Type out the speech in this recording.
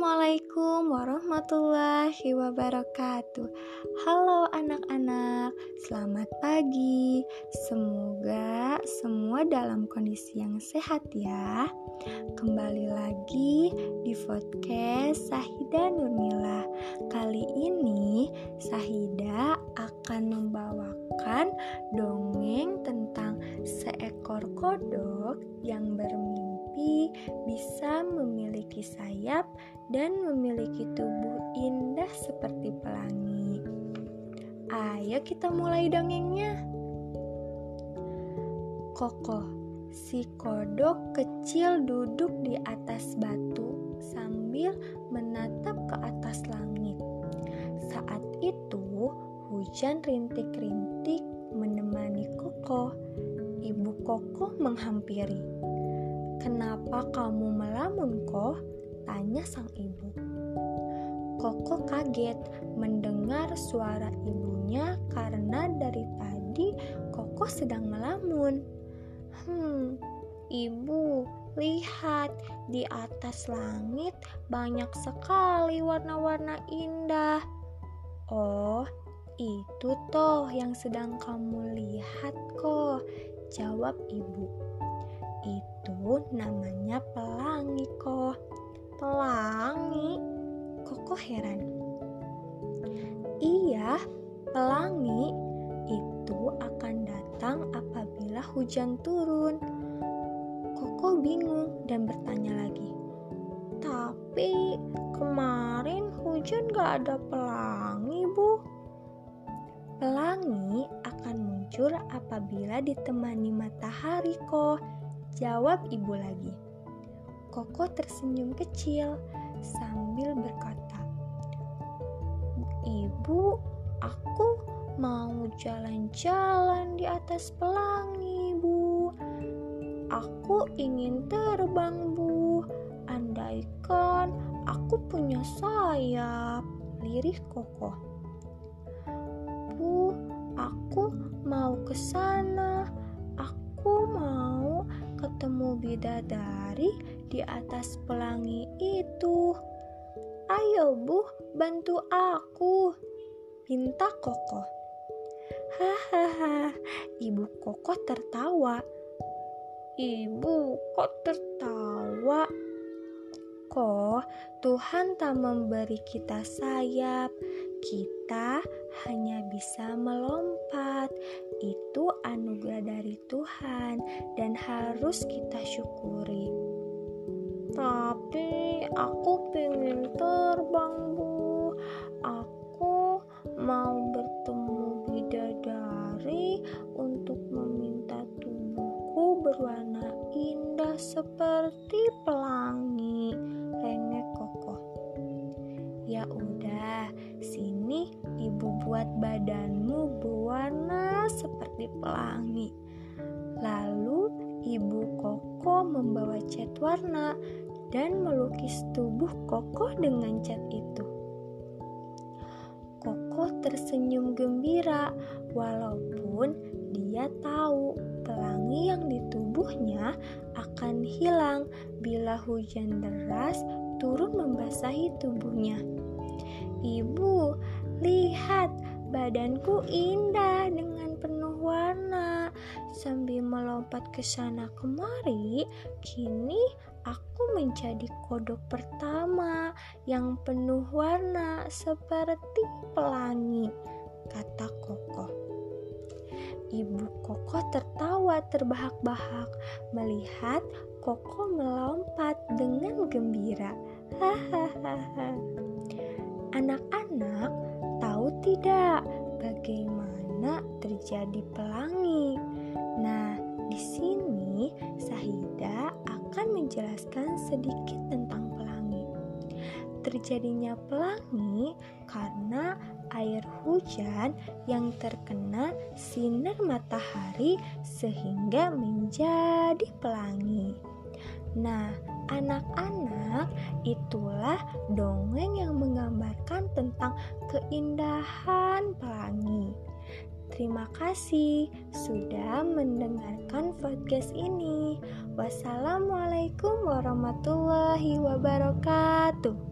Assalamualaikum warahmatullahi wabarakatuh. Halo anak-anak, selamat pagi. Semoga semua dalam kondisi yang sehat ya. Kembali lagi di podcast Sahida Nurmila. Kali ini Sahida akan membawakan dongeng tentang seekor kodok yang bermimpi tapi bisa memiliki sayap dan memiliki tubuh indah seperti pelangi. Ayo kita mulai dongengnya. Kokoh, si kodok kecil duduk di atas batu sambil menatap ke atas langit. Saat itu, hujan rintik-rintik menemani Kokoh. Ibu Kokoh menghampiri. Kenapa kamu melamun, kok? Tanya sang ibu. Koko kaget mendengar suara ibunya karena dari tadi Koko sedang melamun. Hmm, ibu, lihat di atas langit banyak sekali warna-warna indah. Oh, itu toh yang sedang kamu lihat kok, jawab ibu. Itu namanya pelangi kok. Pelangi? Koko heran. Iya, pelangi itu akan datang apabila hujan turun. Koko bingung dan bertanya lagi. Tapi kemarin hujan gak ada pelangi, Bu. Pelangi akan muncul apabila ditemani matahari kok Jawab ibu lagi. Koko tersenyum kecil sambil berkata, Ibu, aku mau jalan-jalan di atas pelangi, Bu. Aku ingin terbang, Bu. Andaikan aku punya sayap, lirih Koko. Bu, aku mau ke sana. Aku mau ketemu bidadari di atas pelangi itu. Ayo, Bu, bantu aku, pinta Koko. Hahaha, Ibu Koko tertawa. Ibu, kok tertawa? Kok Tuhan tak memberi kita sayap? Kita hanya bisa melompat. Itu anugerah dari Tuhan dan harus kita syukuri. Tapi aku pengen terbang, Bu. Ya udah, sini ibu buat badanmu berwarna seperti pelangi. Lalu ibu Koko membawa cat warna dan melukis tubuh Koko dengan cat itu. Koko tersenyum gembira walaupun dia tahu pelangi yang di tubuhnya akan hilang bila hujan deras turun membasahi tubuhnya. Ibu, lihat badanku indah dengan penuh warna. Sambil melompat ke sana kemari, kini aku menjadi kodok pertama yang penuh warna seperti pelangi, kata Koko. Ibu Koko tertawa terbahak-bahak melihat Koko melompat dengan gembira. Anak-anak tahu tidak bagaimana terjadi pelangi? Nah, di sini Sahida akan menjelaskan sedikit tentang pelangi. Terjadinya pelangi karena air hujan yang terkena sinar matahari sehingga menjadi pelangi. Nah, anak-anak itulah dongeng yang menggambarkan tentang keindahan pelangi. Terima kasih sudah mendengarkan podcast ini. Wassalamualaikum warahmatullahi wabarakatuh.